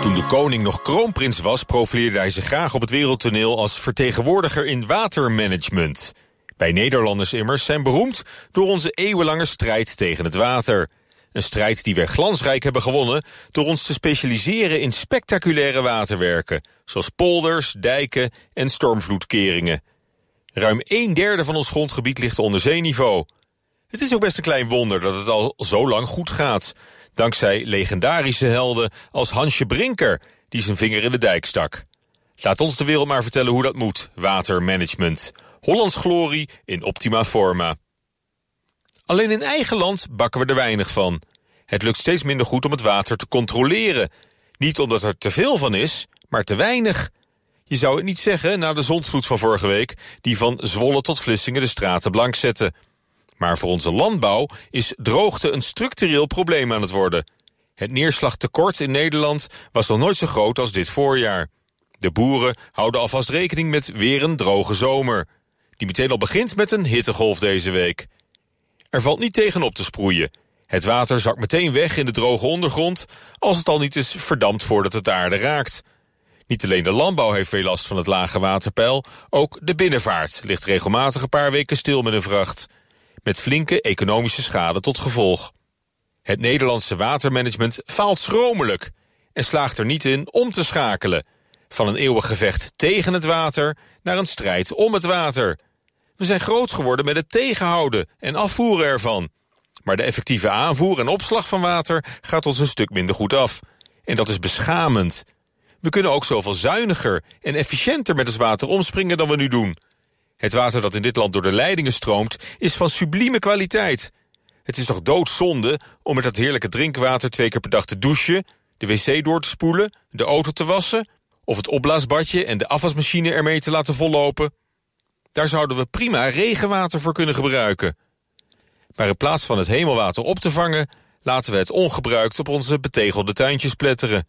Toen de koning nog kroonprins was, profileerde hij zich graag op het wereldtoneel als vertegenwoordiger in watermanagement. Wij Nederlanders immers zijn beroemd door onze eeuwenlange strijd tegen het water. Een strijd die we glansrijk hebben gewonnen door ons te specialiseren in spectaculaire waterwerken, zoals polders, dijken en stormvloedkeringen. Ruim een derde van ons grondgebied ligt onder zeeniveau. Het is ook best een klein wonder dat het al zo lang goed gaat. Dankzij legendarische helden als Hansje Brinker, die zijn vinger in de dijk stak. Laat ons de wereld maar vertellen hoe dat moet, watermanagement. Hollands glorie in optima forma. Alleen in eigen land bakken we er weinig van. Het lukt steeds minder goed om het water te controleren. Niet omdat er te veel van is, maar te weinig. Je zou het niet zeggen na de zondvloed van vorige week... die van Zwolle tot Vlissingen de straten blank zette. Maar voor onze landbouw is droogte een structureel probleem aan het worden. Het neerslagtekort in Nederland was nog nooit zo groot als dit voorjaar. De boeren houden alvast rekening met weer een droge zomer. Die meteen al begint met een hittegolf deze week. Er valt niet tegen op te sproeien. Het water zakt meteen weg in de droge ondergrond... als het al niet is verdampt voordat het de aarde raakt. Niet alleen de landbouw heeft veel last van het lage waterpeil... ook de binnenvaart ligt regelmatig een paar weken stil met een vracht. Met flinke economische schade tot gevolg. Het Nederlandse watermanagement faalt schromelijk... en slaagt er niet in om te schakelen... van een eeuwig gevecht tegen het water naar een strijd om het water... We zijn groot geworden met het tegenhouden en afvoeren ervan. Maar de effectieve aanvoer en opslag van water gaat ons een stuk minder goed af. En dat is beschamend. We kunnen ook zoveel zuiniger en efficiënter met het water omspringen dan we nu doen. Het water dat in dit land door de leidingen stroomt is van sublieme kwaliteit. Het is toch doodzonde om met dat heerlijke drinkwater twee keer per dag te douchen... de wc door te spoelen, de auto te wassen... of het opblaasbadje en de afwasmachine ermee te laten vollopen... Daar zouden we prima regenwater voor kunnen gebruiken. Maar in plaats van het hemelwater op te vangen... laten we het ongebruikt op onze betegelde tuintjes pletteren.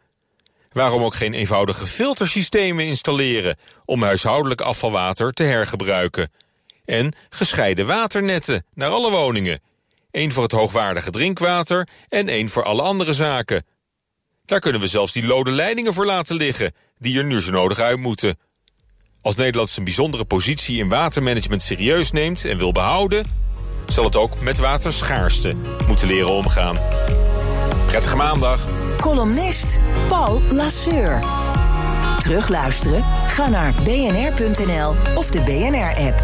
Waarom ook geen eenvoudige filtersystemen installeren... om huishoudelijk afvalwater te hergebruiken? En gescheiden waternetten naar alle woningen. Eén voor het hoogwaardige drinkwater en één voor alle andere zaken. Daar kunnen we zelfs die lode leidingen voor laten liggen... die er nu zo nodig uit moeten... Als Nederland zijn bijzondere positie in watermanagement serieus neemt en wil behouden... zal het ook met waterschaarste moeten leren omgaan. Prettige maandag. Columnist Paul Lasseur. Terugluisteren? Ga naar bnr.nl of de BNR-app.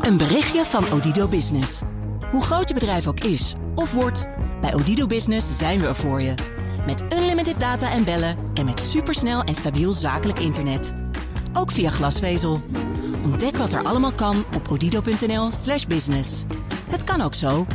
Een berichtje van Odido Business. Hoe groot je bedrijf ook is of wordt, bij Odido Business zijn we er voor je. Met unlimited data en bellen en met supersnel en stabiel zakelijk internet ook via glasvezel. Ontdek wat er allemaal kan op odido.nl/slash business. Het kan ook zo.